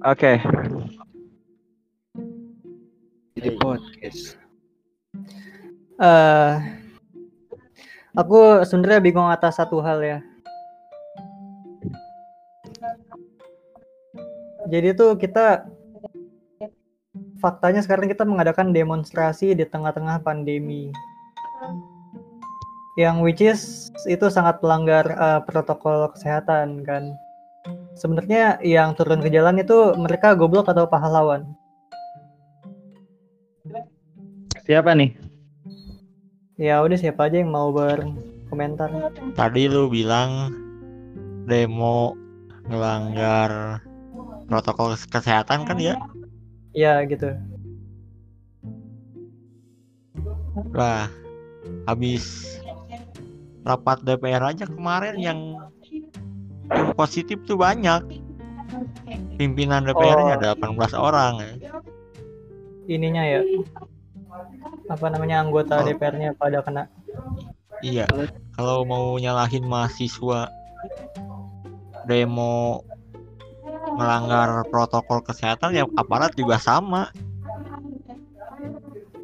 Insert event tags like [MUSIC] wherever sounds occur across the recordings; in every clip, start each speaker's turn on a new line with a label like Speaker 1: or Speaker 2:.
Speaker 1: Oke.
Speaker 2: Jadi podcast.
Speaker 3: Eh, aku sebenarnya bingung atas satu hal ya. Jadi tuh kita faktanya sekarang kita mengadakan demonstrasi di tengah-tengah pandemi. Yang which is itu sangat melanggar eh, protokol kesehatan kan. Sebenarnya yang turun ke jalan itu mereka goblok atau pahlawan?
Speaker 1: Siapa nih?
Speaker 3: Ya udah siapa aja yang mau berkomentar.
Speaker 4: Tadi lu bilang demo ngelanggar protokol kesehatan kan ya?
Speaker 3: Ya gitu.
Speaker 4: Lah, habis rapat DPR aja kemarin yang yang positif tuh banyak. Pimpinan DPR-nya ada 18 orang ya.
Speaker 3: Ininya ya. Apa namanya anggota
Speaker 4: Oh.
Speaker 3: DPR-nya pada kena.
Speaker 4: Iya, kalau mau nyalahin mahasiswa demo melanggar protokol kesehatan ya aparat juga sama.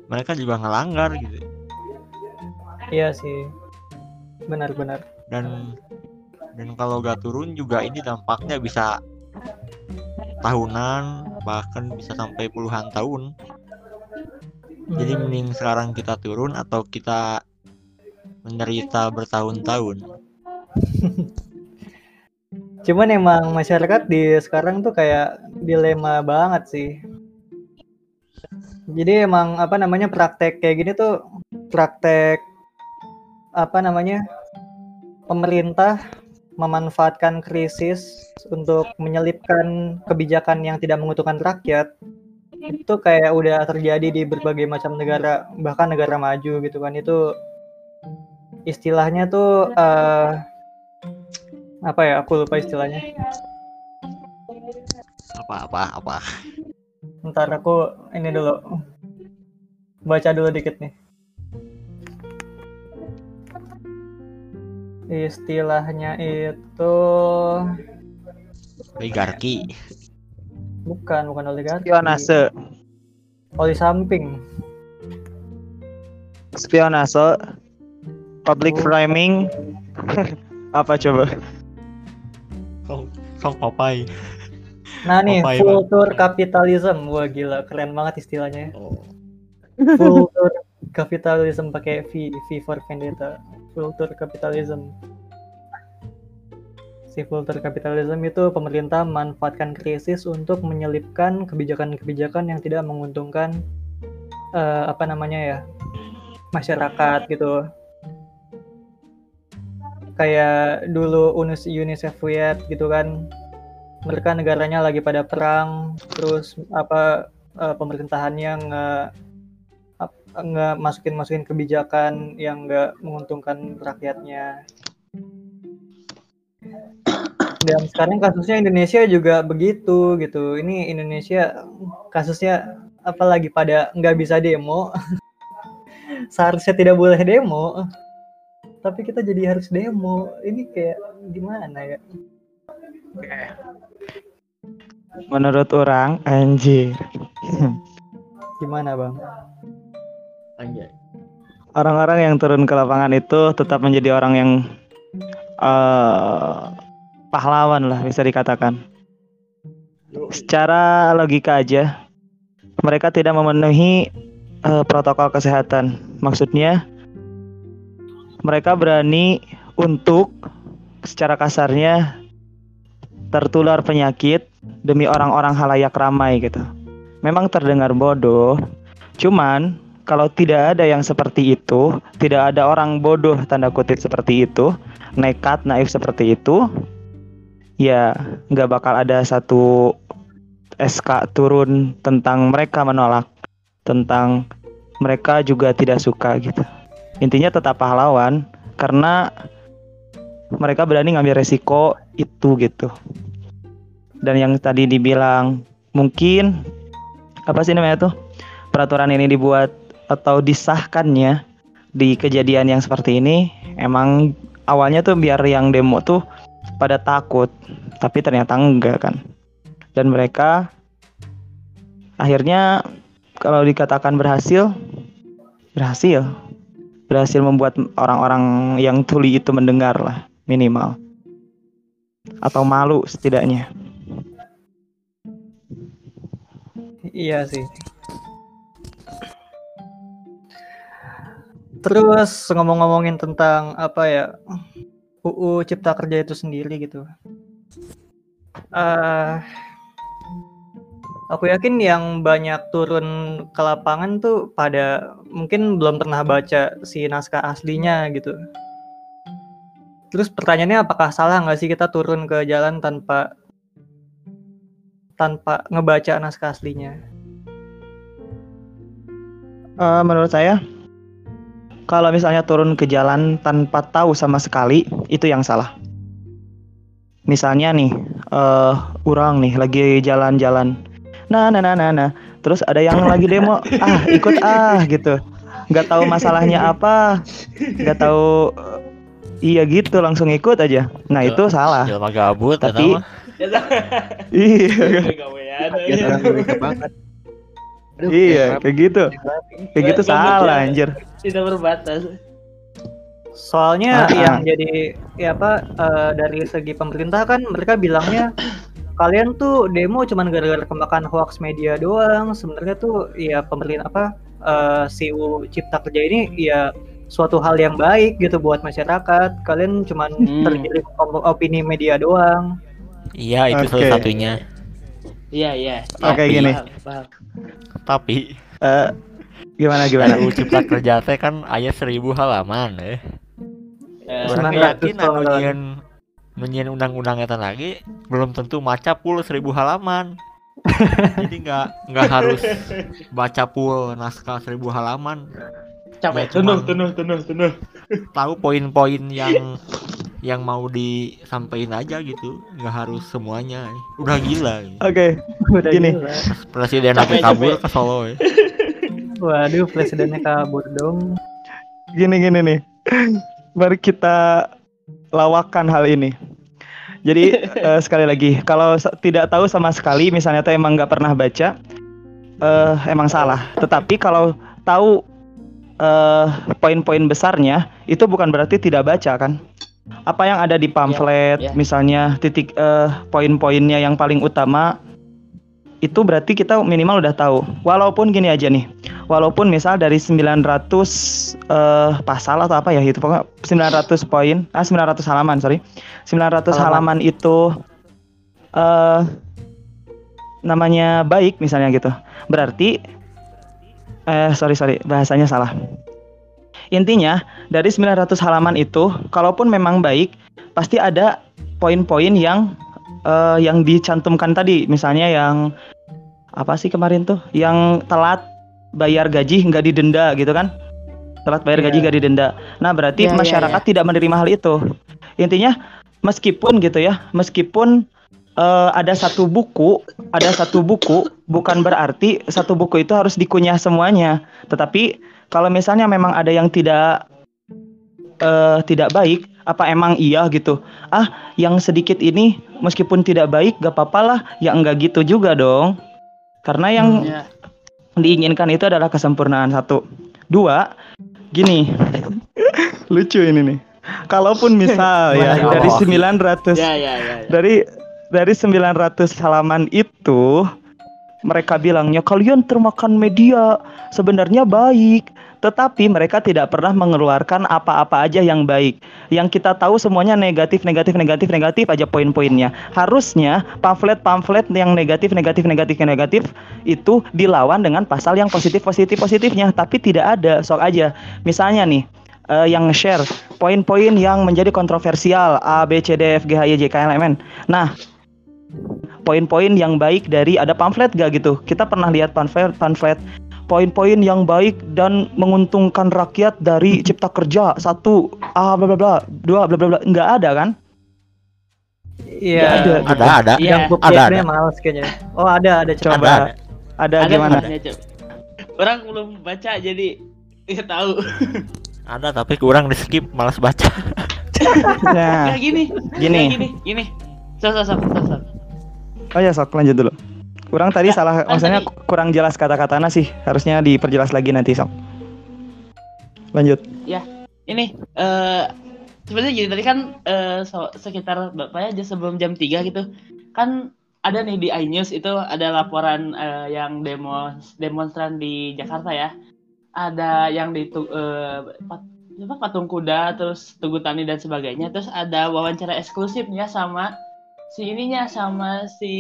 Speaker 4: Mereka juga ngelanggar gitu.
Speaker 3: Iya sih. Benar-benar.
Speaker 4: Dan dan kalau gak turun juga ini dampaknya bisa tahunan bahkan bisa sampai puluhan tahun. Jadi
Speaker 3: Hmm,
Speaker 4: mending sekarang kita turun atau kita menderita bertahun-tahun. [LAUGHS]
Speaker 3: Cuman emang masyarakat di sekarang tuh kayak dilema banget sih. Jadi emang apa namanya praktek kayak gini tuh praktek apa namanya pemerintah memanfaatkan krisis untuk menyelipkan kebijakan yang tidak menguntungkan rakyat itu kayak udah terjadi di berbagai macam negara bahkan negara maju gitu kan. Itu istilahnya tuh eh, apa ya? Aku lupa istilahnya.
Speaker 4: Apa apa apa.
Speaker 3: ntar aku ini dulu baca dulu dikit nih istilahnya itu
Speaker 4: Oligarki.
Speaker 3: bukan bukan oligarki
Speaker 1: Spionase.
Speaker 3: oli samping
Speaker 1: Spionase. Public
Speaker 3: Oh.
Speaker 1: framing. [LAUGHS] Apa coba?
Speaker 4: Sok papai.
Speaker 3: nah nih kultur kapitalism wah gila keren banget istilahnya
Speaker 4: Oh.
Speaker 3: kultur kapitalism pakai V V for Vendetta. Kultur kapitalism. Si kultur kapitalism itu pemerintah memanfaatkan krisis untuk menyelipkan kebijakan-kebijakan yang tidak menguntungkan eh, apa namanya ya masyarakat gitu. Kayak dulu Unis Uni Soviet gitu kan. Mereka negaranya lagi pada perang terus apa eh, pemerintahannya nggak masukin masukin kebijakan yang nggak menguntungkan rakyatnya. Dan sekarang kasusnya Indonesia juga begitu gitu. Ini Indonesia kasusnya apalagi pada nggak bisa demo. [LAUGHS] Seharusnya tidak boleh demo. Tapi kita jadi harus demo. Ini kayak gimana ya?
Speaker 1: Menurut orang anjir.
Speaker 3: gimana bang
Speaker 4: Anjay.
Speaker 1: Orang-orang yang turun ke lapangan itu tetap menjadi orang yang eh pahlawan lah bisa dikatakan. Secara logika aja, mereka tidak memenuhi eh, protokol kesehatan. Maksudnya, mereka berani untuk secara kasarnya tertular penyakit demi orang-orang halayak ramai gitu. Memang terdengar bodoh, cuman kalau tidak ada yang seperti itu, tidak ada orang bodoh tanda kutip seperti itu, nekat, naif seperti itu, ya nggak bakal ada satu SK turun tentang mereka menolak, tentang mereka juga tidak suka gitu. Intinya tetap pahlawan karena mereka berani ngambil resiko itu gitu. Dan yang tadi dibilang mungkin apa sih namanya tuh peraturan ini dibuat atau disahkannya di kejadian yang seperti ini emang awalnya tuh biar yang demo tuh pada takut tapi ternyata enggak kan. Dan mereka akhirnya kalau dikatakan berhasil berhasil. Berhasil membuat orang-orang yang tuli itu mendengar lah minimal. Atau malu setidaknya.
Speaker 3: Iya sih. Terus ngomong-ngomongin tentang apa ya UU Cipta Kerja itu sendiri gitu. eh aku yakin yang banyak turun ke lapangan tuh pada mungkin belum pernah baca si naskah aslinya gitu. Terus pertanyaannya apakah salah nggak sih kita turun ke jalan tanpa tanpa ngebaca naskah aslinya?
Speaker 1: Eh, menurut saya kalau misalnya turun ke jalan tanpa tahu sama sekali itu yang salah. Misalnya nih eh orang nih lagi jalan-jalan. Nah nah nah nah nah. Terus ada yang lagi demo. [LAUGHS] Ah ikut ah gitu. Nggak tahu masalahnya apa. Nggak tahu eh, iya gitu langsung ikut aja. Nah itu salah.
Speaker 4: Gabut
Speaker 1: Tapi- [LAUGHS] iya.
Speaker 2: Ya orang Indonesia banget. Aduh,
Speaker 1: iya
Speaker 2: kayak
Speaker 1: kayak gitu kayak gitu salah
Speaker 5: ya.
Speaker 1: anjir
Speaker 5: Tidak berbatas.
Speaker 3: Soalnya
Speaker 1: Ah,
Speaker 3: yang
Speaker 1: ah.
Speaker 3: jadi ya apa eh, dari segi pemerintah kan mereka bilangnya kalian tuh demo cuman gara-gara kemakan hoax media doang. Sebenarnya tuh ya pemerintah apa eh, si UU Cipta Kerja ini ya suatu hal yang baik gitu buat masyarakat. Kalian cuman
Speaker 5: Hmm.
Speaker 3: tergiring op- opini media doang.
Speaker 4: Iya, itu
Speaker 1: Oke.
Speaker 4: salah satunya.
Speaker 5: Iya iya.
Speaker 1: Oke,
Speaker 5: Ya,
Speaker 1: gini.
Speaker 5: paham, paham.
Speaker 4: Tapi
Speaker 1: Eh, gimana [LAUGHS] gimana
Speaker 4: RUU Cipta Kerja teh kan aya seribu halaman ya.
Speaker 5: Eh,
Speaker 4: Orang yakin nunyian nunyian undang-undang eta lagi belum tentu maca pul seribu halaman. Jadi nggak nggak harus baca pul naskah seribu halaman.
Speaker 5: capek
Speaker 4: Ya,
Speaker 5: tunuh
Speaker 4: cuman-
Speaker 5: tunuh tunuh tunuh.
Speaker 4: Tahu poin-poin yang yang mau disampaikan aja gitu. Nggak harus semuanya. Udah gila. ya.
Speaker 1: oke
Speaker 3: Udah
Speaker 1: Gini.
Speaker 3: gila.
Speaker 4: Presiden sampai kabur ke Solo ya. [LAUGHS]
Speaker 3: Waduh, presidennya kabur dong.
Speaker 1: gini gini nih mari kita lawakan hal ini jadi [LAUGHS] eh, sekali lagi kalau tidak tahu sama sekali misalnya tuh emang nggak pernah baca eh emang salah tetapi kalau tahu eh poin-poin besarnya itu bukan berarti tidak baca kan apa yang ada di pamflet
Speaker 5: ya.
Speaker 1: misalnya titik eh poin-poinnya yang paling utama itu berarti kita minimal udah tahu walaupun gini aja nih walaupun misal dari 900 eh pasal atau apa ya itu pokoknya 900 poin ah 900 halaman sorry 900 halaman,
Speaker 3: Halaman.
Speaker 1: itu eh namanya baik misalnya gitu berarti eh sorry sorry bahasanya salah intinya dari 900 halaman itu kalaupun memang baik pasti ada poin-poin yang eh, yang dicantumkan tadi. Misalnya yang apa sih kemarin tuh? Yang telat bayar gaji nggak didenda gitu kan? Telat bayar gaji
Speaker 3: Iya.
Speaker 1: nggak didenda. Nah berarti
Speaker 5: Iya, iya,
Speaker 1: masyarakat tidak menerima hal itu. Intinya meskipun gitu ya meskipun eh, ada satu buku ada satu buku bukan berarti satu buku itu harus dikunyah semuanya tetapi kalau misalnya memang ada yang tidak eh, tidak baik apa emang iya gitu ah yang sedikit ini meskipun tidak baik gak apa-apa lah ya enggak gitu juga dong karena yang
Speaker 5: Ya.
Speaker 1: diinginkan itu adalah kesempurnaan satu dua gini [LAUGHS] lucu ini nih kalaupun misal [LAUGHS] ya dari
Speaker 4: gimana?
Speaker 1: 900
Speaker 5: Ya ya ya. ya.
Speaker 1: dari dari 900 halaman itu mereka bilangnya kalian termakan media. Sebenarnya baik tetapi mereka tidak pernah mengeluarkan apa-apa aja yang baik. Yang kita tahu semuanya negatif negatif negatif negatif aja poin-poinnya. Harusnya pamflet-pamflet yang negatif negatif negatif negatif itu dilawan dengan pasal yang positif positif positifnya tapi tidak ada. Sok aja. Misalnya nih eh, yang share poin-poin yang menjadi kontroversial A B C D F G H I J K L M N. Nah poin-poin yang baik dari ada pamflet gak gitu kita pernah lihat pamflet pamflet poin-poin yang baik dan menguntungkan rakyat dari cipta kerja satu a bla bla bla dua bla bla bla nggak ada kan
Speaker 3: Iya.
Speaker 1: Ada.
Speaker 4: Ada ada.
Speaker 5: Iya.
Speaker 3: Yang
Speaker 4: Ada,
Speaker 3: bookletnya
Speaker 4: ada.
Speaker 3: males kayaknya. Oh ada ada coba.
Speaker 4: Ada.
Speaker 1: ada,
Speaker 5: Ada
Speaker 1: gimana.
Speaker 5: Orang belum baca jadi nggak tahu.
Speaker 4: Ada tapi kurang di skip malas baca.
Speaker 1: nah
Speaker 5: Nah, gini.
Speaker 1: gini
Speaker 5: Nah, gini, gini. Sok sok. sok.
Speaker 1: Oh ya sok lanjut dulu. Kurang tadi
Speaker 5: Ya,
Speaker 1: salah,
Speaker 5: kan
Speaker 1: maksudnya
Speaker 5: tadi-
Speaker 1: kurang jelas kata-katanya sih. Harusnya diperjelas lagi nanti sok. Lanjut.
Speaker 5: Ini eh sebenarnya gini tadi kan eh, so- sekitar berapa ya sebelum jam 3 gitu. Kan ada nih di iNews itu ada laporan eh, yang demo demonstran di Jakarta ya. Ada yang di eh, pat- apa, patung kuda terus tugu tani dan sebagainya. Terus ada wawancara eksklusifnya sama si ininya sama si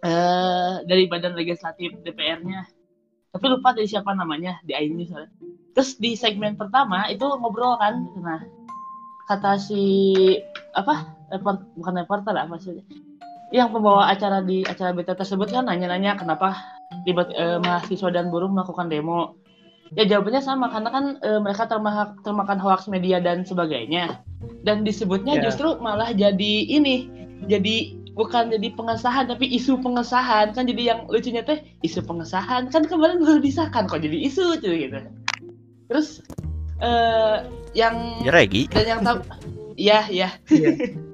Speaker 5: eh dari badan legislatif DPR-nya. Tapi lupa dari siapa namanya di iNews. soalnya. Terus di segmen pertama itu ngobrol kan, nah kata si apa report bukan reporter apa sih yang pembawa acara di acara beta tersebut kan nanya-nanya kenapa tiba eh, mahasiswa dan buruh melakukan demo ya jawabannya sama karena kan eh, mereka termakan termakan hoax media dan sebagainya dan disebutnya
Speaker 3: Ya.
Speaker 5: justru malah jadi ini jadi bukan jadi pengesahan tapi isu pengesahan. Kan jadi yang lucunya teh isu pengesahan. Kan kemarin baru disahkan kok jadi isu tuh gitu. Terus eh yang
Speaker 4: Ya Regi.
Speaker 5: dan yang tam ya ya
Speaker 3: Iya.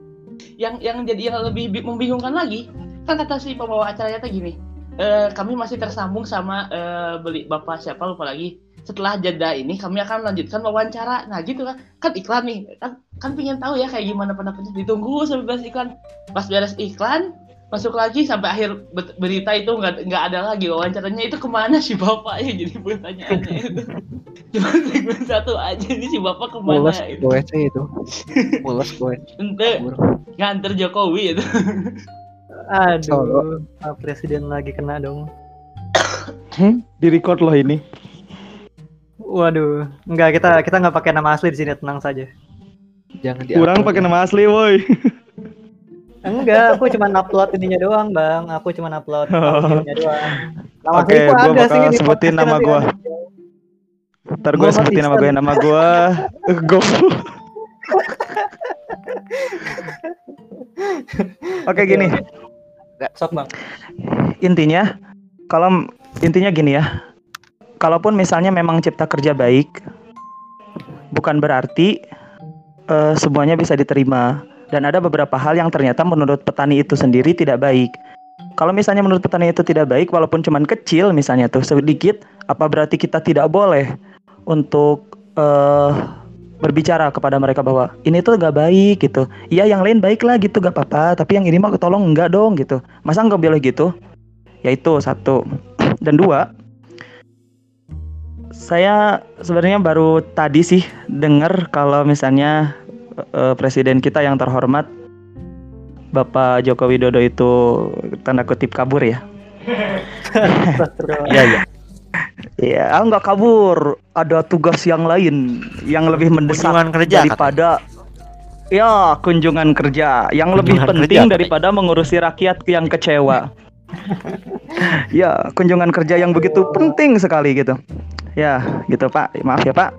Speaker 3: [LAUGHS]
Speaker 5: yang yang jadi yang lebih bi- membingungkan lagi kan kata si pembawa acaranya tuh gini eh kami masih tersambung sama eh, beli bapak siapa lupa lagi setelah jeda ini kami akan melanjutkan wawancara. Nah gitu kan. Kan iklan nih. Kan kan pengen tahu ya kayak gimana pendapatnya. Ditunggu sampai beres iklan. Pas beres iklan masuk lagi sampai akhir berita itu nggak nggak ada lagi wawancaranya. Itu ke mana si bapaknya? Jadi pertanyaannya itu. [LAUGHS] Cuma segmen satu aja ini si bapak ke mana
Speaker 2: Mules
Speaker 5: itu
Speaker 2: gue sih itu. Mules gue. [LAUGHS]
Speaker 5: ente nganter Jokowi itu [LAUGHS]
Speaker 3: Aduh, Pak Presiden lagi kena dong.
Speaker 1: Di record loh ini.
Speaker 3: Waduh, enggak kita kita nggak pakai nama asli di sini tenang saja.
Speaker 2: Jangan di
Speaker 1: Kurang pakai nama asli, woi.
Speaker 3: Enggak, aku cuma upload ininya doang, Bang. Aku cuma upload audionya doang. Nama
Speaker 1: Oke,
Speaker 3: asliku
Speaker 1: gua
Speaker 3: ada
Speaker 1: bakal
Speaker 3: sih
Speaker 1: sebutin nama gua. Ntar gue sebutin nama gue
Speaker 3: Ihsan.
Speaker 1: nama gue Go [LAUGHS] Oke gini
Speaker 3: Sok, Bang.
Speaker 1: intinya kalau intinya gini ya kalaupun misalnya memang cipta kerja baik bukan berarti eh, semuanya bisa diterima. Dan ada beberapa hal yang ternyata menurut petani itu sendiri tidak baik. Kalau misalnya menurut petani itu tidak baik walaupun cuman kecil misalnya tuh sedikit apa berarti kita tidak boleh untuk eh, berbicara kepada mereka bahwa ini tuh gak baik gitu. Iya yang lain baik lah gitu gak apa-apa. Tapi yang ini mah tolong enggak dong gitu. Masa nggak boleh gitu? Yaitu satu. Dan dua saya sebenarnya baru tadi sih dengar kalau misalnya eh, presiden kita yang terhormat Bapak Joko Widodo itu tanda kutip kabur ya.
Speaker 4: Iya iya.
Speaker 1: Iya, ah, nggak kabur. Ada tugas yang lain yang lebih mendesak
Speaker 4: Kunjungan kerja
Speaker 1: daripada ya kunjungan kerja yang lebih
Speaker 4: Kunjungan
Speaker 1: penting
Speaker 4: kerja,
Speaker 1: daripada mengurusi rakyat yang kecewa. [LAUGHS] ya, kunjungan kerja yang begitu penting sekali gitu. Ya, gitu Pak. Maaf ya Pak.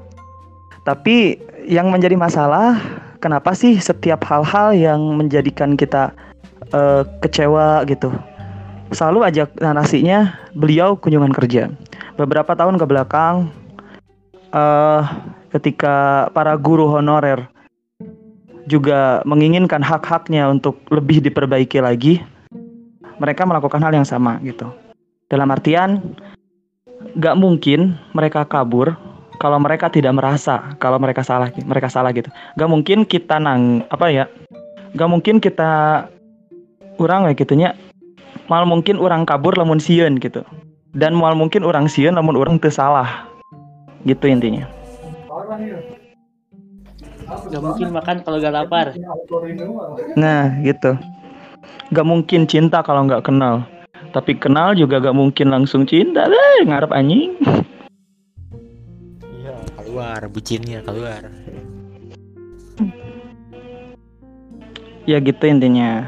Speaker 1: Tapi yang menjadi masalah, kenapa sih setiap hal-hal yang menjadikan kita eh, kecewa gitu? Selalu aja narasinya beliau kunjungan kerja beberapa tahun ke belakang eh ketika para guru honorer juga menginginkan hak-haknya untuk lebih diperbaiki lagi mereka melakukan hal yang sama gitu. Dalam artian gak mungkin mereka kabur kalau mereka tidak merasa kalau mereka salah mereka salah gitu. Gak mungkin kita nang apa ya gak mungkin kita orang kayak gitunya. Mal mungkin orang kabur lamun sieun gitu. Dan mal mungkin orang sieun namun orang teu salah gitu intinya.
Speaker 5: Nggak mungkin makan kalau gak lapar.
Speaker 1: Nah gitu gak mungkin cinta kalau nggak kenal. Tapi kenal juga gak mungkin langsung cinta. Deh ngarep anjing.
Speaker 4: Iya, keluar bucinnya keluar.
Speaker 1: ya gitu intinya.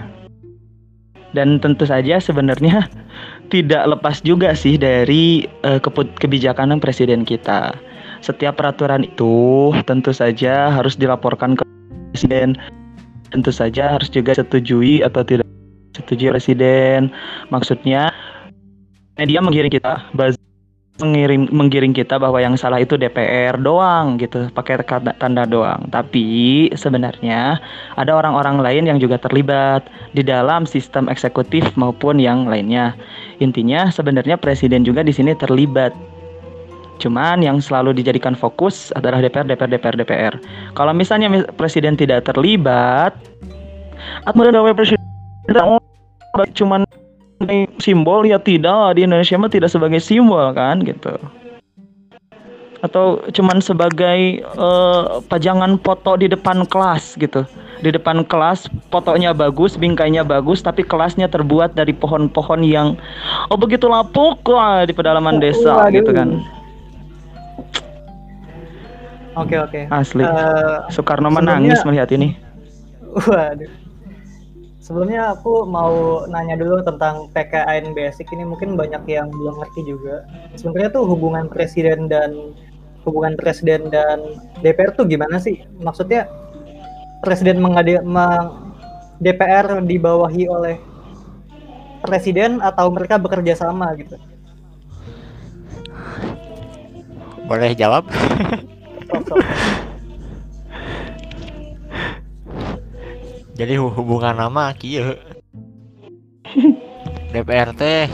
Speaker 1: Dan tentu saja sebenarnya [LAUGHS] tidak lepas juga sih dari keput- kebijakan presiden kita. Setiap peraturan itu tentu saja harus dilaporkan ke presiden. Tentu saja harus juga setujui atau tidak setujui presiden maksudnya media menggiring kita buzz mengiring menggiring kita bahwa yang salah itu DPR doang gitu, pakai tanda doang. Tapi sebenarnya ada orang-orang lain yang juga terlibat di dalam sistem eksekutif maupun yang lainnya. Intinya sebenarnya presiden juga di sini terlibat. Cuman yang selalu dijadikan fokus adalah DPR, DPR, DPR, DPR. Kalau misalnya mis- presiden tidak terlibat, atau ada presiden cuman simbol ya tidak di Indonesia mah tidak sebagai simbol kan gitu atau cuman sebagai eh, pajangan foto di depan kelas gitu di depan kelas fotonya bagus bingkainya bagus tapi kelasnya terbuat dari pohon-pohon yang oh begitu lapuk wah di pedalaman desa
Speaker 3: Waduh.
Speaker 1: gitu kan
Speaker 3: Oke oke.
Speaker 1: asli
Speaker 3: Eh,
Speaker 1: Soekarno menangis melihat ini
Speaker 3: Waduh. Sebelumnya aku mau nanya dulu tentang PKN Basic ini mungkin banyak yang belum ngerti juga. Sebenarnya tuh hubungan presiden dan hubungan presiden dan DPR tuh gimana sih? Maksudnya presiden mengadi meng- DPR dibawahi oleh presiden atau mereka bekerja sama gitu?
Speaker 4: Boleh jawab? [LAUGHS] Jadi hu- hubungan nama kieu. [LAUGHS] DPR teh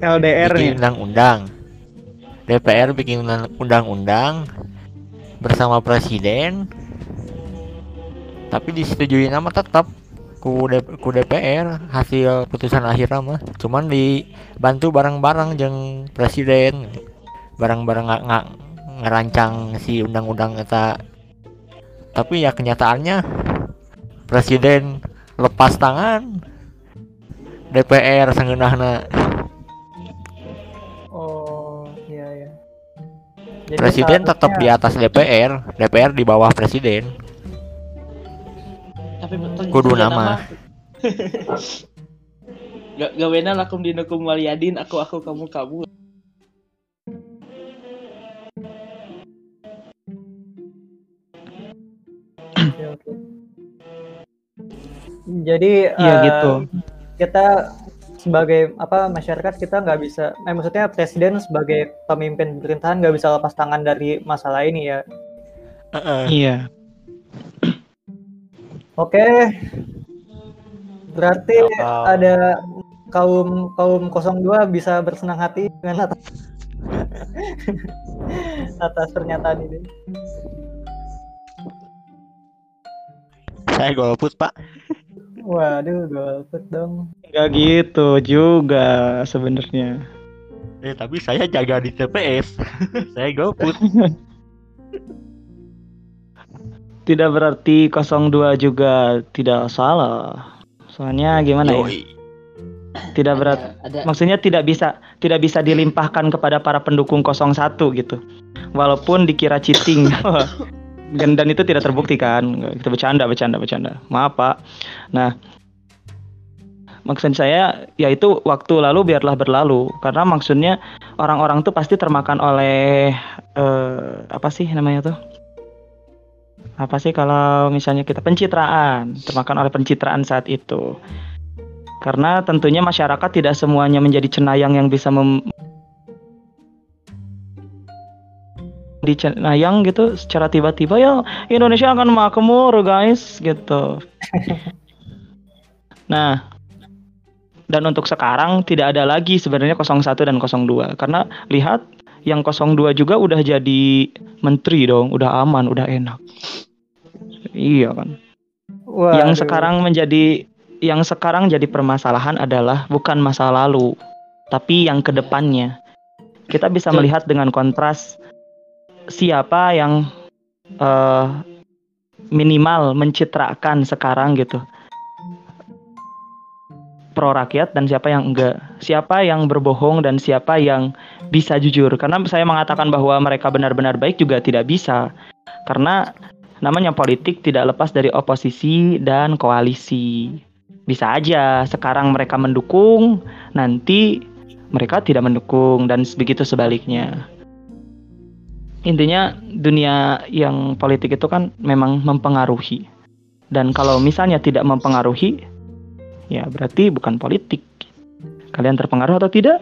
Speaker 1: LDR nih
Speaker 4: bikin undang-undang. DPR bikin undang- undang-undang bersama presiden. Tapi disetujui nama tetap ku, D- ku DPR hasil putusan akhir mah. Cuman dibantu bareng-bareng jeung presiden. Bareng-bareng nggak nggak ngerancang si undang-undang eta. Tapi ya kenyataannya presiden lepas tangan DPR sangeunahna
Speaker 3: Oh, iya ya. Jadi
Speaker 4: presiden tetap di atas DPR DPR di bawah presiden
Speaker 5: tapi betul
Speaker 4: Kudu
Speaker 5: juga
Speaker 4: nama. [LAUGHS]
Speaker 5: Gak gawena lakum dinukum waliyadin aku aku kamu kamu
Speaker 3: Oke, oke. Jadi
Speaker 1: Iya,
Speaker 3: eh,
Speaker 1: gitu.
Speaker 3: Kita sebagai apa masyarakat kita nggak bisa, eh, maksudnya presiden sebagai pemimpin pemerintahan nggak bisa lepas tangan dari masalah ini ya.
Speaker 1: iya
Speaker 3: Oke, berarti
Speaker 4: Apa?
Speaker 3: ada kaum kaum 02 bisa bersenang hati dengan atas [LAUGHS] atas pernyataan ini.
Speaker 4: saya golput pak
Speaker 3: Waduh, golput dong.
Speaker 1: nggak gitu juga sebenarnya.
Speaker 4: Eh tapi saya jaga di TPS [LAUGHS] saya golput [LAUGHS]
Speaker 1: tidak berarti 02 juga tidak salah. Soalnya gimana ya?
Speaker 4: Yoi.
Speaker 1: tidak berat
Speaker 5: ada, ada
Speaker 1: maksudnya tidak bisa tidak bisa dilimpahkan kepada para pendukung 01 gitu. Walaupun dikira cheating [LAUGHS] dan, dan itu tidak terbukti kan. Itu bercanda bercanda bercanda. Maaf pak. Nah maksud saya yaitu waktu lalu biarlah berlalu. Karena maksudnya orang-orang tuh pasti termakan oleh eh, apa sih namanya tuh? Apa sih kalau misalnya kita pencitraan. Termakan oleh pencitraan saat itu. Karena tentunya masyarakat tidak semuanya menjadi cenayang yang bisa mem di cenayang gitu secara tiba-tiba ya Indonesia akan makmur guys gitu. [LAUGHS] nah, dan untuk sekarang tidak ada lagi sebenarnya 01 dan 02 karena lihat yang 02 juga udah jadi menteri dong, udah aman, udah enak. Iya kan. Yang
Speaker 3: Waduh.
Speaker 1: sekarang menjadi yang sekarang jadi permasalahan adalah bukan masa lalu, tapi yang ke depannya. Kita bisa melihat dengan kontras siapa yang eh, minimal mencitrakan sekarang gitu? Pro rakyat dan siapa yang enggak? Siapa yang berbohong dan siapa yang bisa jujur? Karena saya mengatakan bahwa mereka benar-benar baik juga tidak bisa. Karena namanya politik tidak lepas dari oposisi dan koalisi. Bisa aja sekarang mereka mendukung nanti mereka tidak mendukung dan begitu sebaliknya intinya dunia yang politik itu kan memang mempengaruhi dan kalau misalnya tidak mempengaruhi ya berarti bukan politik kalian terpengaruh atau tidak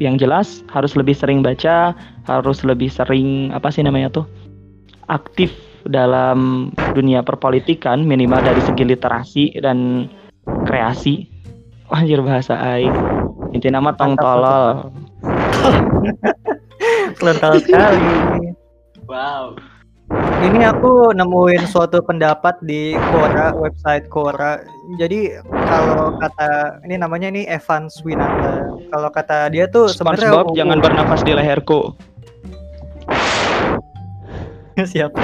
Speaker 1: yang jelas harus lebih sering baca, harus lebih sering apa sih namanya tuh aktif dalam dunia perpolitikan minimal dari segi literasi dan kreasi. Anjir bahasa aing. Inti nama tong tolol.
Speaker 3: Frontal sekali.
Speaker 5: Wow.
Speaker 3: Ini aku nemuin suatu pendapat di Quora, website Quora. Jadi kalau kata ini namanya ini Evan Swinata. Kalau kata dia tuh sebenarnya
Speaker 1: SpongeBob jangan bernafas di leherku. [LAUGHS]
Speaker 3: siapa?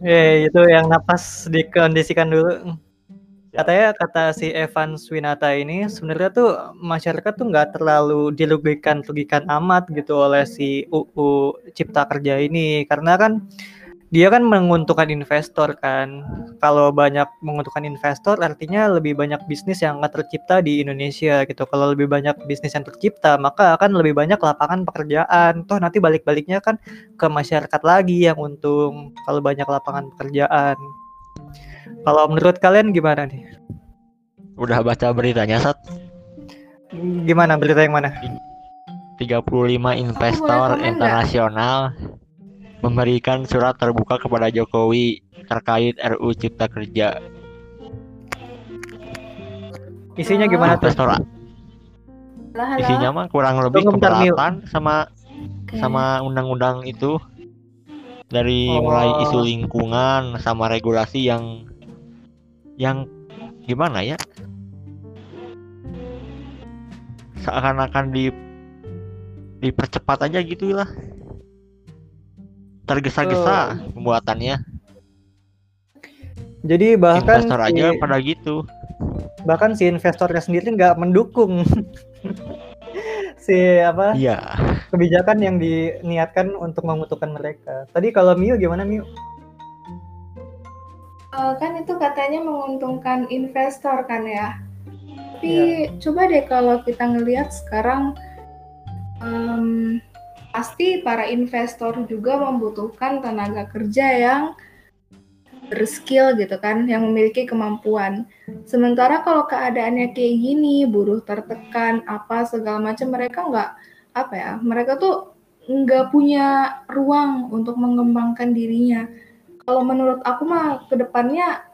Speaker 3: Eh itu yang napas dikondisikan dulu. Katanya kata si Evan Swinata ini sebenarnya tuh masyarakat tuh nggak terlalu dirugikan rugikan amat gitu oleh si UU Cipta Kerja ini karena kan dia kan menguntungkan investor kan. Kalau banyak menguntungkan investor artinya lebih banyak bisnis yang nggak tercipta di Indonesia gitu. Kalau lebih banyak bisnis yang tercipta maka akan lebih banyak lapangan pekerjaan. Toh nanti balik-baliknya kan ke masyarakat lagi yang untung kalau banyak lapangan pekerjaan. Kalau menurut kalian gimana nih?
Speaker 4: Udah baca beritanya Sat?
Speaker 3: Gimana berita yang mana?
Speaker 4: 35 investor internasional memberikan surat terbuka kepada Jokowi terkait RU Cipta Kerja.
Speaker 3: Isinya gimana tuh?
Speaker 4: Investor isinya mah kurang lebih keberatan sama sama undang-undang itu dari mulai
Speaker 3: Oh.
Speaker 4: isu lingkungan sama regulasi yang yang gimana ya? Seakan-akan di dipercepat aja gitu lah. Tergesa-gesa pembuatannya.
Speaker 3: Jadi bahkan
Speaker 4: investor
Speaker 3: si,
Speaker 4: aja pada gitu.
Speaker 3: Bahkan si investornya sendiri nggak mendukung. [LAUGHS] Si apa?
Speaker 4: Iya.
Speaker 3: Kebijakan yang diniatkan untuk menguntungkan mereka. Tadi kalau Mio gimana Mio?
Speaker 6: Eh, kan itu katanya menguntungkan investor kan ya. Tapi coba deh kalau kita ngelihat sekarang em, pasti para investor juga membutuhkan tenaga kerja yang berskill gitu kan, yang memiliki kemampuan. Sementara kalau keadaannya kayak gini, buruh tertekan, apa segala macam, mereka nggak apa ya, mereka tuh nggak punya ruang untuk mengembangkan dirinya kalau menurut aku mah ke depannya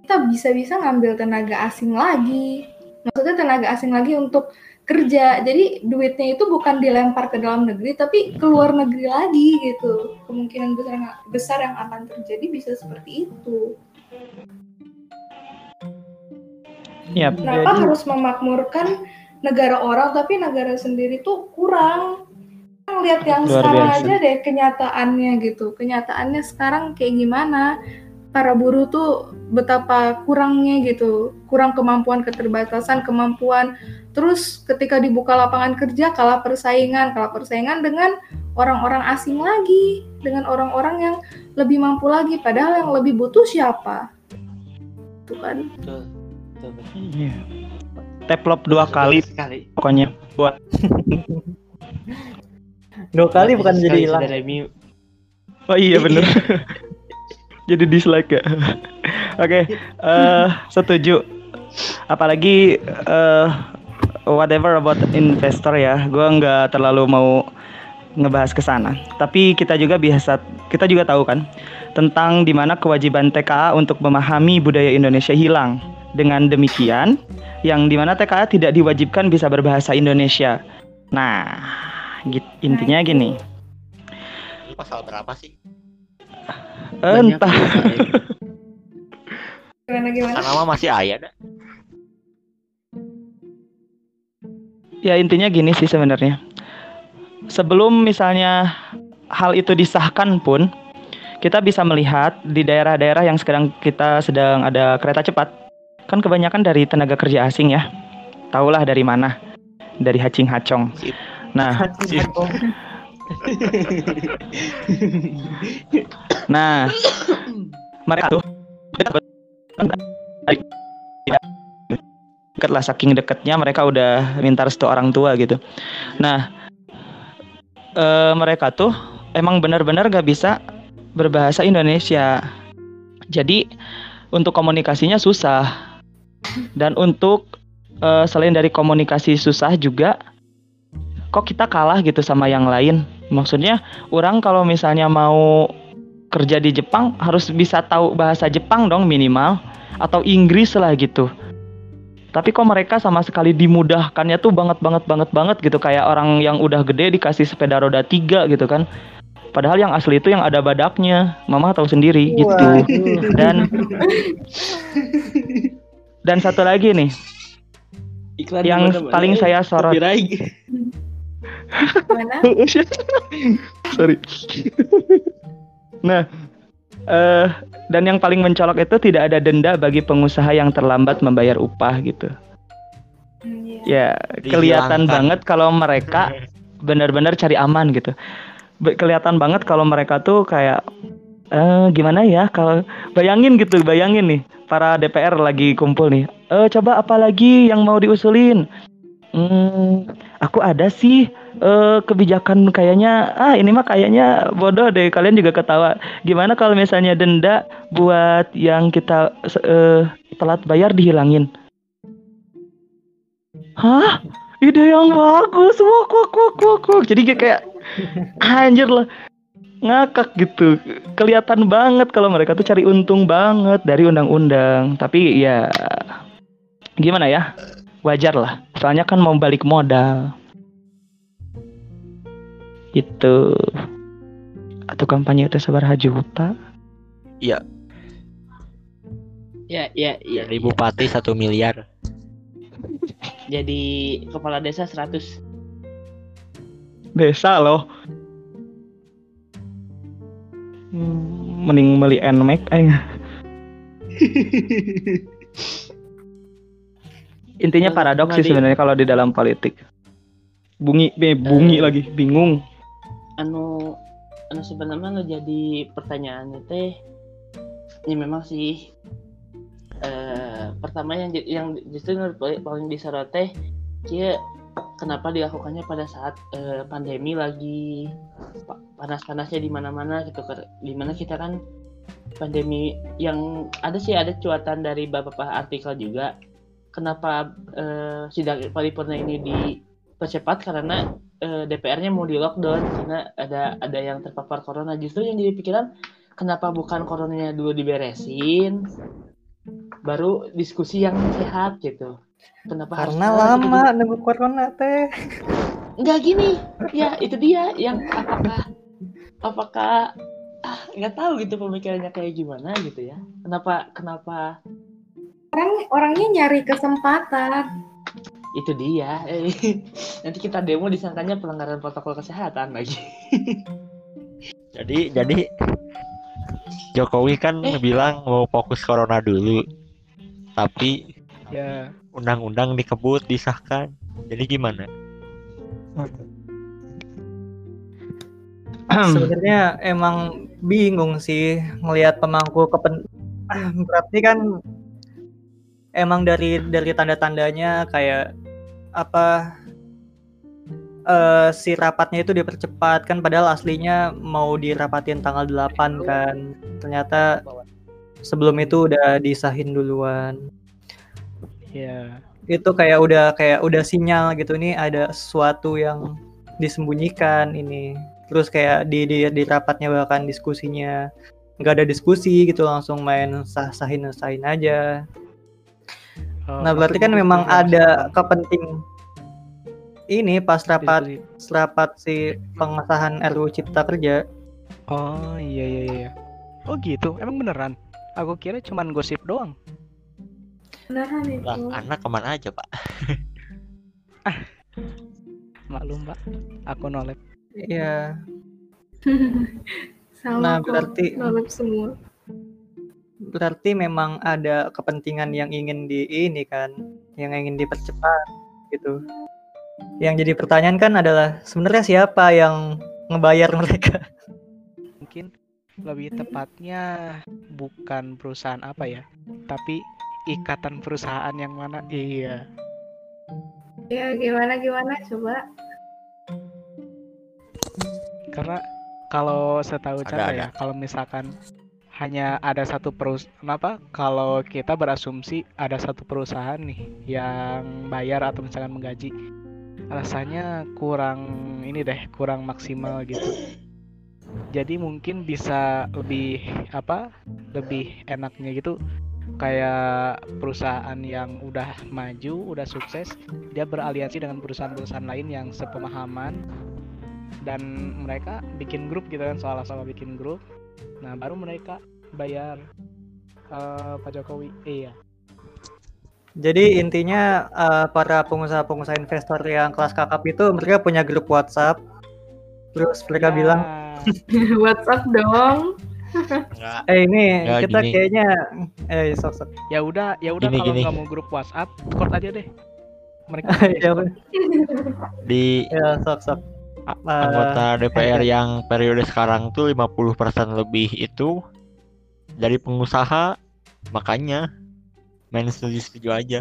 Speaker 6: kita bisa-bisa ngambil tenaga asing lagi. Maksudnya tenaga asing lagi untuk kerja. Jadi duitnya itu bukan dilempar ke dalam negeri tapi ke luar negeri lagi gitu. Kemungkinan besar besar yang akan terjadi bisa seperti itu.
Speaker 1: Yap.
Speaker 6: Kenapa
Speaker 3: Jadi-
Speaker 6: harus memakmurkan negara orang tapi negara sendiri tuh kurang? Lihat yang
Speaker 1: Luar
Speaker 6: sekarang
Speaker 1: biasa.
Speaker 6: aja deh kenyataannya gitu. Kenyataannya sekarang kayak gimana? Para buruh tuh betapa kurangnya gitu, kurang kemampuan, keterbatasan kemampuan. Terus ketika dibuka lapangan kerja kalah persaingan, kalah persaingan dengan orang-orang asing lagi, dengan orang-orang yang lebih mampu lagi. Padahal yang lebih butuh siapa? Tuh kan.
Speaker 1: Iya. Teplop dua kali
Speaker 5: sekali.
Speaker 1: pokoknya buat [LAUGHS]
Speaker 3: Dua kali bukan jadi hilang.
Speaker 1: Oh iya bener. [LAUGHS] Jadi dislike ya. [LAUGHS] Oke, eh, setuju. Apalagi eh, whatever about investor ya, gue nggak terlalu mau ngebahas ke sana. Tapi kita juga biasa, kita juga tahu kan tentang di mana kewajiban TKA untuk memahami budaya Indonesia hilang. Dengan demikian, yang di mana TKA tidak diwajibkan bisa berbahasa Indonesia. Nah, git- intinya gini.
Speaker 4: Ini pasal berapa sih
Speaker 5: Banyak
Speaker 1: Entah.
Speaker 6: Gimana gimana?
Speaker 4: kan nama masih ayah dah
Speaker 1: Ya intinya gini sih sebenarnya. Sebelum misalnya hal itu disahkan pun, kita bisa melihat di daerah-daerah yang sekarang kita sedang ada kereta cepat, kan kebanyakan dari tenaga kerja asing ya. Tahulah dari mana? Dari Hacing Hacong. Nah, nah mereka tuh dekat lah saking dekatnya mereka udah minta restu orang tua gitu. Nah, eh, mereka tuh emang benar-benar gak bisa berbahasa Indonesia. Jadi untuk komunikasinya susah dan untuk eh, selain dari komunikasi susah juga kok kita kalah gitu sama yang lain. Maksudnya orang kalau misalnya mau kerja di Jepang harus bisa tahu bahasa Jepang dong minimal atau Inggris lah gitu. Tapi kok mereka sama sekali dimudahkannya tuh banget banget banget banget gitu kayak orang yang udah gede dikasih sepeda roda tiga gitu kan. Padahal yang asli itu yang ada badaknya, mama tahu sendiri gitu.
Speaker 3: Waduh.
Speaker 1: Dan dan satu lagi nih
Speaker 5: Iklan
Speaker 1: yang paling saya sorot.
Speaker 6: Mana? [LAUGHS]
Speaker 1: Sorry. nah, eh dan yang paling mencolok itu tidak ada denda bagi pengusaha yang terlambat membayar upah gitu.
Speaker 6: Iya.
Speaker 1: Ya, kelihatan
Speaker 4: Dihilangkan.
Speaker 1: banget kalau mereka benar-benar cari aman gitu. Be- kelihatan banget kalau mereka tuh kayak eh gimana ya kalau bayangin gitu, bayangin nih para DPR lagi kumpul nih. Eh coba apa lagi yang mau diusulin? Hmm, aku ada sih eh kebijakan kayaknya ah ini mah kayaknya bodoh deh kalian juga ketawa. Gimana kalau misalnya denda buat yang kita eh, telat bayar dihilangin? Hah? Ide yang bagus. Wok wok wok wok wok. Jadi kayak anjir lah. Ngakak gitu. Kelihatan banget kalau mereka tuh cari untung banget dari undang-undang. Tapi ya gimana ya? Wajar lah. Soalnya kan mau balik modal itu atau kampanye itu seberapa juta
Speaker 5: Ya, ya, ya.
Speaker 4: Dari bupati satu miliar.
Speaker 5: Jadi kepala desa 100.
Speaker 1: desa loh mending beli nmax aja intinya paradoks sih sebenarnya kalau di dalam politik bunyi eh, bunyi
Speaker 5: Eh.
Speaker 1: lagi bingung
Speaker 5: anu anu sebenarnya nu jadi pertanyaannya teh ya memang sih. Eh pertama yang yang justru paling disorot teh kia kenapa dilakukannya pada saat eh, pandemi lagi? Pa- panas-panasnya di mana-mana gitu di mana kita kan pandemi yang ada sih ada cuatan dari beberapa artikel juga. Kenapa eh, sidang paripurna ini dipercepat karena eh, DPR-nya mau di lockdown karena ada ada yang terpapar corona. Justru yang jadi pikiran kenapa bukan coronanya dulu diberesin baru diskusi yang sehat gitu. Kenapa harus
Speaker 3: Karena
Speaker 5: gitu
Speaker 3: lama nunggu corona teh.
Speaker 5: nggak gini. Ya itu dia yang apakah apakah ah nggak tahu gitu pemikirannya kayak gimana gitu ya. Kenapa kenapa?
Speaker 6: Orang orangnya nyari kesempatan.
Speaker 5: Itu dia [LAUGHS] nanti kita demo disangkanya pelanggaran protokol kesehatan lagi [LAUGHS]
Speaker 4: Jadi jadi Jokowi kan
Speaker 5: Eh.
Speaker 4: bilang mau fokus corona dulu. Tapi
Speaker 2: Ya,
Speaker 4: undang-undang dikebut disahkan. Jadi gimana?
Speaker 3: Sebenarnya emang bingung sih ngelihat pemangku kepen [CLEARS THROAT] berarti kan emang dari dari tanda-tandanya kayak apa eh si rapatnya itu dipercepat kan padahal aslinya mau dirapatin tanggal 8 kan. Ternyata sebelum itu udah disahin duluan.
Speaker 2: ya.
Speaker 3: Itu kayak udah kayak udah sinyal gitu nih ada sesuatu yang disembunyikan ini. Terus kayak di di, di rapatnya bahkan diskusinya nggak ada diskusi gitu langsung main sah sahin sahin aja.
Speaker 2: Oh,
Speaker 3: Nah berarti kan memang ada kepenting ini pas rapat rapat si pengesahan RUU Cipta Kerja.
Speaker 2: Oh, iya iya iya. Oh gitu, emang beneran? Aku kira cuman gosip doang.
Speaker 6: Beneran itu.
Speaker 4: Lah, anak ke mana aja, Pak? [LAUGHS]
Speaker 2: Maklum, Pak. Aku nolep.
Speaker 3: Iya. [LAUGHS]
Speaker 6: Sama
Speaker 3: Nah, berarti-
Speaker 6: nolep semua.
Speaker 3: Berarti memang ada kepentingan yang ingin di ini kan, yang ingin dipercepat gitu. Yang jadi pertanyaan kan adalah sebenarnya siapa yang ngebayar mereka? [LAUGHS]
Speaker 2: Mungkin lebih tepatnya bukan perusahaan apa ya, tapi ikatan perusahaan yang mana? Iya.
Speaker 6: Ya gimana gimana coba.
Speaker 2: Karena kalau setahu
Speaker 4: Ada,
Speaker 2: Chandra
Speaker 4: ada.
Speaker 2: ya, kalau misalkan hanya ada satu perusahaan kenapa? Kalau kita berasumsi ada satu perusahaan nih yang bayar atau misalkan menggaji rasanya kurang ini deh kurang maksimal gitu. Jadi mungkin bisa lebih apa lebih enaknya gitu. Kayak perusahaan yang udah maju udah sukses dia beraliansi dengan perusahaan-perusahaan lain yang sepemahaman dan mereka bikin grup gitu kan soal-soal bikin grup Nah, baru mereka bayar eh, Pak Jokowi. Iya.
Speaker 3: Jadi intinya eh, para pengusaha-pengusaha investor yang kelas kakap itu mereka punya grup WhatsApp. Terus mereka
Speaker 2: Ya,
Speaker 3: bilang, [LAUGHS]
Speaker 6: WhatsApp dong.
Speaker 4: Enggak.
Speaker 3: eh ini
Speaker 4: Ya,
Speaker 3: kita
Speaker 4: gini.
Speaker 3: kayaknya, eh sok sok.
Speaker 2: ya udah, ya udah kalau mau grup WhatsApp, Discord aja deh. Mereka [LAUGHS]
Speaker 3: ya.
Speaker 4: Di
Speaker 3: ya sok sok.
Speaker 4: A-
Speaker 3: Eh,
Speaker 4: anggota DPR yang periode sekarang tuh 50% lebih itu dari pengusaha. Makanya main setuju-setuju aja.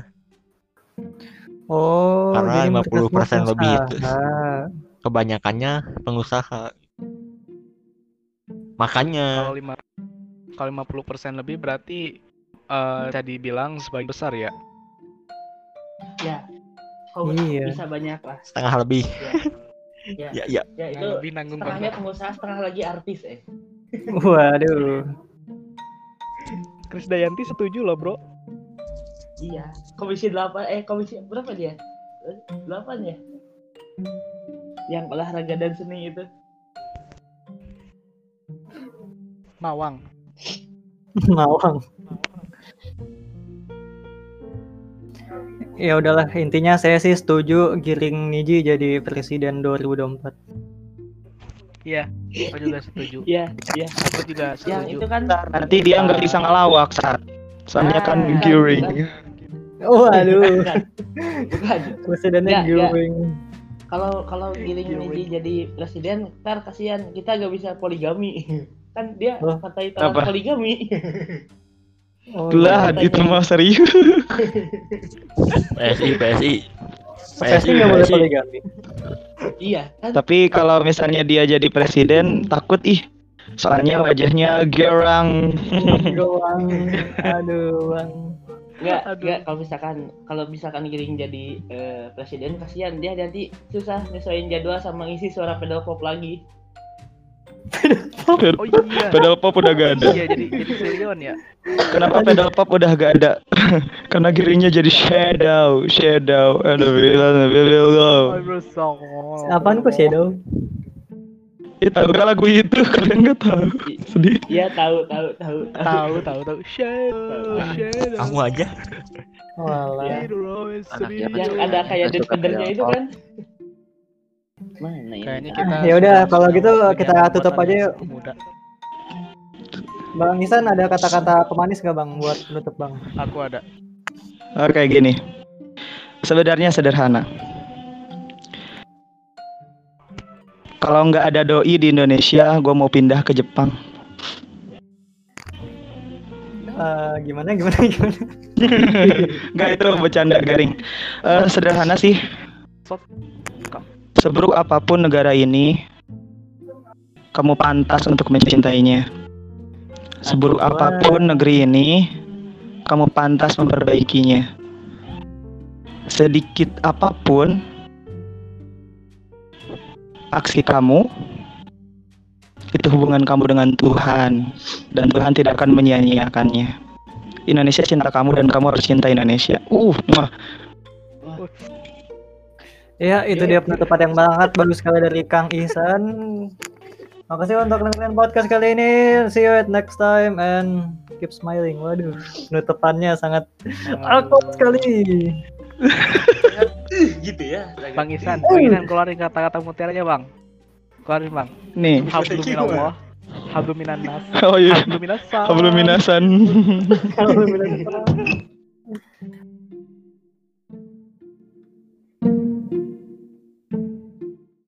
Speaker 3: Oh,
Speaker 4: Karena
Speaker 3: jadi mereka
Speaker 4: 50%
Speaker 3: semua
Speaker 4: lebih itu. Kebanyakannya pengusaha. Makanya
Speaker 2: kalau lima kalau 50% lebih berarti eh, bisa dibilang sebagian besar ya.
Speaker 5: Ya. Kok
Speaker 3: Iya.
Speaker 5: bisa banyak lah.
Speaker 4: setengah lebih.
Speaker 5: Ya. [LAUGHS]
Speaker 4: Ya, ya.
Speaker 5: Ya itu
Speaker 2: Yang lebih nanggung
Speaker 5: setengahnya
Speaker 2: banget.
Speaker 5: pengusaha, setengah lagi artis eh.
Speaker 3: Waduh.
Speaker 2: Chris Dayanti setuju loh, Bro.
Speaker 5: Iya. Komisi 8 eh komisi berapa dia? 8 ya? Yang olahraga dan seni itu.
Speaker 2: Mawang.
Speaker 3: Mawang. Ya udahlah, intinya saya sih setuju Giring Niji jadi presiden 2024.
Speaker 2: Iya, aku juga setuju.
Speaker 5: Iya, iya.
Speaker 2: Aku juga
Speaker 5: Yang
Speaker 2: setuju.
Speaker 5: itu kan
Speaker 1: Nanti dia nggak bisa ngelawak saat soalnya kan
Speaker 5: Ah,
Speaker 1: giring.
Speaker 3: Waduh,
Speaker 5: bukan. [LAUGHS] Bukan.
Speaker 3: presidennya
Speaker 5: Ya, ya.
Speaker 3: Giring.
Speaker 5: Kalau kalau Giring Niji jadi presiden, ntar kasihan kita gak bisa poligami. [LAUGHS] Kan dia
Speaker 3: Oh.
Speaker 5: partai
Speaker 1: Apa?
Speaker 5: poligami. [LAUGHS]
Speaker 3: Oh,
Speaker 1: Lah,
Speaker 5: iya.
Speaker 1: itu mah serius.
Speaker 4: PSI, PSI.
Speaker 3: PSI nggak boleh poligami.
Speaker 5: iya, kan
Speaker 1: Tapi kalau misalnya dia jadi presiden, takut ih. Soalnya wajahnya gerang.
Speaker 3: Doang. Aduh, Bang.
Speaker 5: Enggak, enggak kalau misalkan kalau misalkan Giring jadi eh, presiden kasihan dia nanti susah nyesuaiin jadwal sama ngisi suara pedal pop lagi.
Speaker 2: Oh iya.
Speaker 1: Pedal pop udah gak ada.
Speaker 2: Iya, jadi jadi ya.
Speaker 1: Kenapa pedal pop udah gak ada? [LAUGHS] Karena giringnya jadi shadow, shadow. Aduh, bilang, bilang.
Speaker 3: Apaan kok Shadow?
Speaker 1: Ya, tahu gak lagu itu? [LAUGHS] Kalian gak tahu. Sedih.
Speaker 5: Iya tahu tahu tahu
Speaker 2: Tahu, tahu, tahu. Shadow, shadow.
Speaker 4: Kamu aja.
Speaker 3: Walah.
Speaker 5: Yang ada kayak dead itu
Speaker 7: pedal
Speaker 5: kan. Mana ini?
Speaker 2: Kayaknya kita
Speaker 3: Ya udah, kalau gitu kita tutup aja yuk.
Speaker 2: Muda.
Speaker 3: Bang Nisan ada kata-kata pemanis nggak Bang buat penutup Bang?
Speaker 2: Aku ada.
Speaker 1: Oke, gini. Sebenarnya sederhana. Kalau nggak ada doi di Indonesia, gue mau pindah ke Jepang.
Speaker 3: Eh, gimana gimana gimana? [LAUGHS]
Speaker 1: Nggak itu bercanda garing. Eh, sederhana sih. Seburuk apa pun negara ini, kamu pantas untuk mencintainya. Seburuk
Speaker 3: apa
Speaker 1: pun negeri ini, kamu pantas memperbaikinya. Sedikit apa pun aksi kamu, itu hubungan kamu dengan Tuhan, dan Tuhan tidak akan menyia-nyiakannya. Indonesia cinta kamu dan kamu harus cinta Indonesia. Uh, muah.
Speaker 3: Ya itu dia penutupan yang banget bagus sekali dari Kang Ihsan. Makasih untuk dengerin podcast kali ini. See you at next time and keep smiling. Waduh, penutupannya sangat awkward sekali. [LAUGHS]
Speaker 5: gitu ya.
Speaker 2: Bang Isan, Bang Isan keluarin kata-kata mutiaranya, Bang. Keluarin, Bang.
Speaker 1: Nih.
Speaker 2: Hablum minallah. Hablum minan nas.
Speaker 1: Oh iya.
Speaker 2: Hablum minas
Speaker 1: Hablum minasan.
Speaker 3: Kalau [LAUGHS] bilang-